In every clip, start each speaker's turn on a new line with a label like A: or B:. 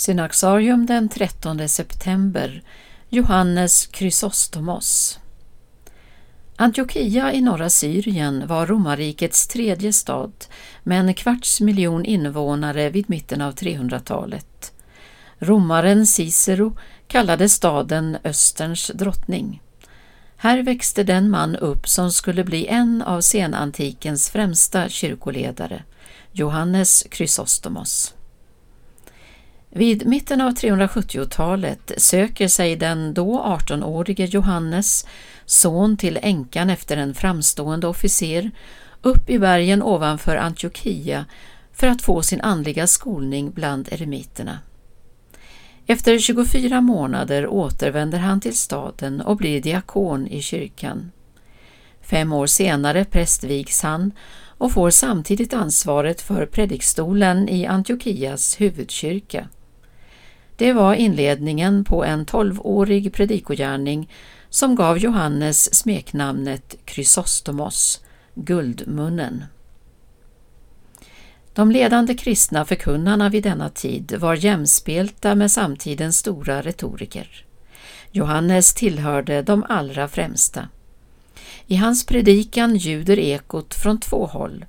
A: Synaxarium den 13 september Johannes Chrysostomos Antiochia i norra Syrien var romarrikets tredje stad med en kvarts miljon invånare vid mitten av 300-talet. Romaren Cicero kallade staden Österns drottning. Här växte den man upp som skulle bli en av senantikens främsta kyrkoledare, Johannes Chrysostomos. Vid mitten av 370-talet söker sig den då 18-årige Johannes, son till änkan efter en framstående officer, upp i bergen ovanför Antiochia för att få sin andliga skolning bland eremiterna. Efter 24 månader återvänder han till staden och blir diakon i kyrkan. Fem år senare prästvigs han och får samtidigt ansvaret för predikstolen i Antiochias huvudkyrka. Det var inledningen på en tolvårig predikogärning som gav Johannes smeknamnet Chrysostomos, Guldmunnen. De ledande kristna förkunnarna vid denna tid var jämspelta med samtidens stora retoriker. Johannes tillhörde de allra främsta. I hans predikan ljuder ekot från två håll.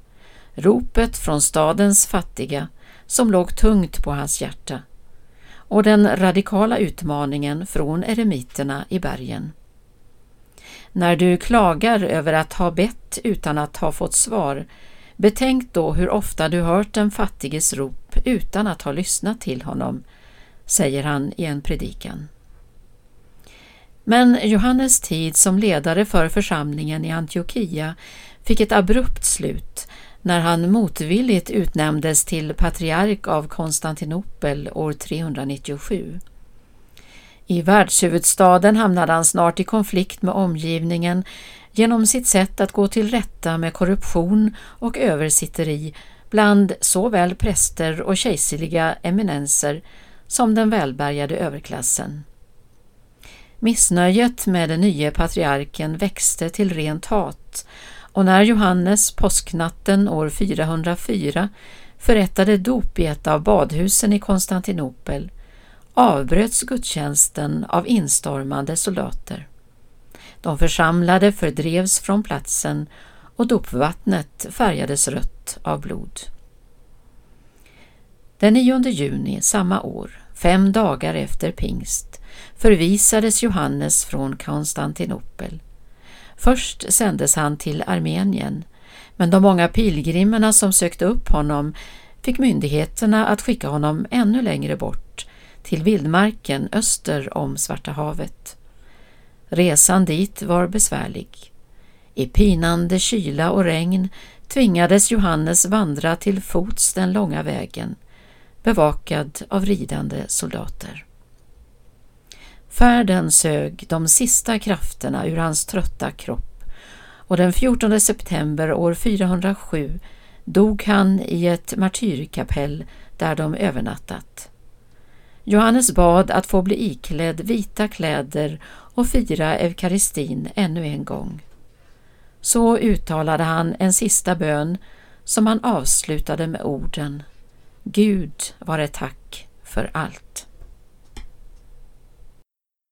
A: Ropet från stadens fattiga, som låg tungt på hans hjärta, och den radikala utmaningen från eremiterna i bergen. När du klagar över att ha bett utan att ha fått svar, betänk då hur ofta du hört den fattiges rop utan att ha lyssnat till honom, säger han i en predikan. Men Johannes tid som ledare för församlingen i Antiochia fick ett abrupt slut när han motvilligt utnämndes till patriark av Konstantinopel år 397. I världshuvudstaden hamnade han snart i konflikt med omgivningen genom sitt sätt att gå till rätta med korruption och översitteri bland såväl präster och kejserliga eminenser som den välbärgade överklassen. Missnöjet med den nye patriarken växte till rent hat och när Johannes påsknatten år 404 förrättade dop i ett av badhusen i Konstantinopel avbröts gudstjänsten av instormande soldater. De församlade fördrevs från platsen och dopvattnet färgades rött av blod. Den 9 juni samma år, fem dagar efter pingst, förvisades Johannes från Konstantinopel. Först sändes han till Armenien, men de många pilgrimerna som sökte upp honom fick myndigheterna att skicka honom ännu längre bort, till vildmarken öster om Svarta havet. Resan dit var besvärlig. I pinande kyla och regn tvingades Johannes vandra till fots den långa vägen, bevakad av ridande soldater. Färden sög de sista krafterna ur hans trötta kropp och den 14 september år 407 dog han i ett martyrkapell där de övernattat. Johannes bad att få bli iklädd vita kläder och fira eukaristin ännu en gång. Så uttalade han en sista bön som han avslutade med orden Gud vare tack för allt.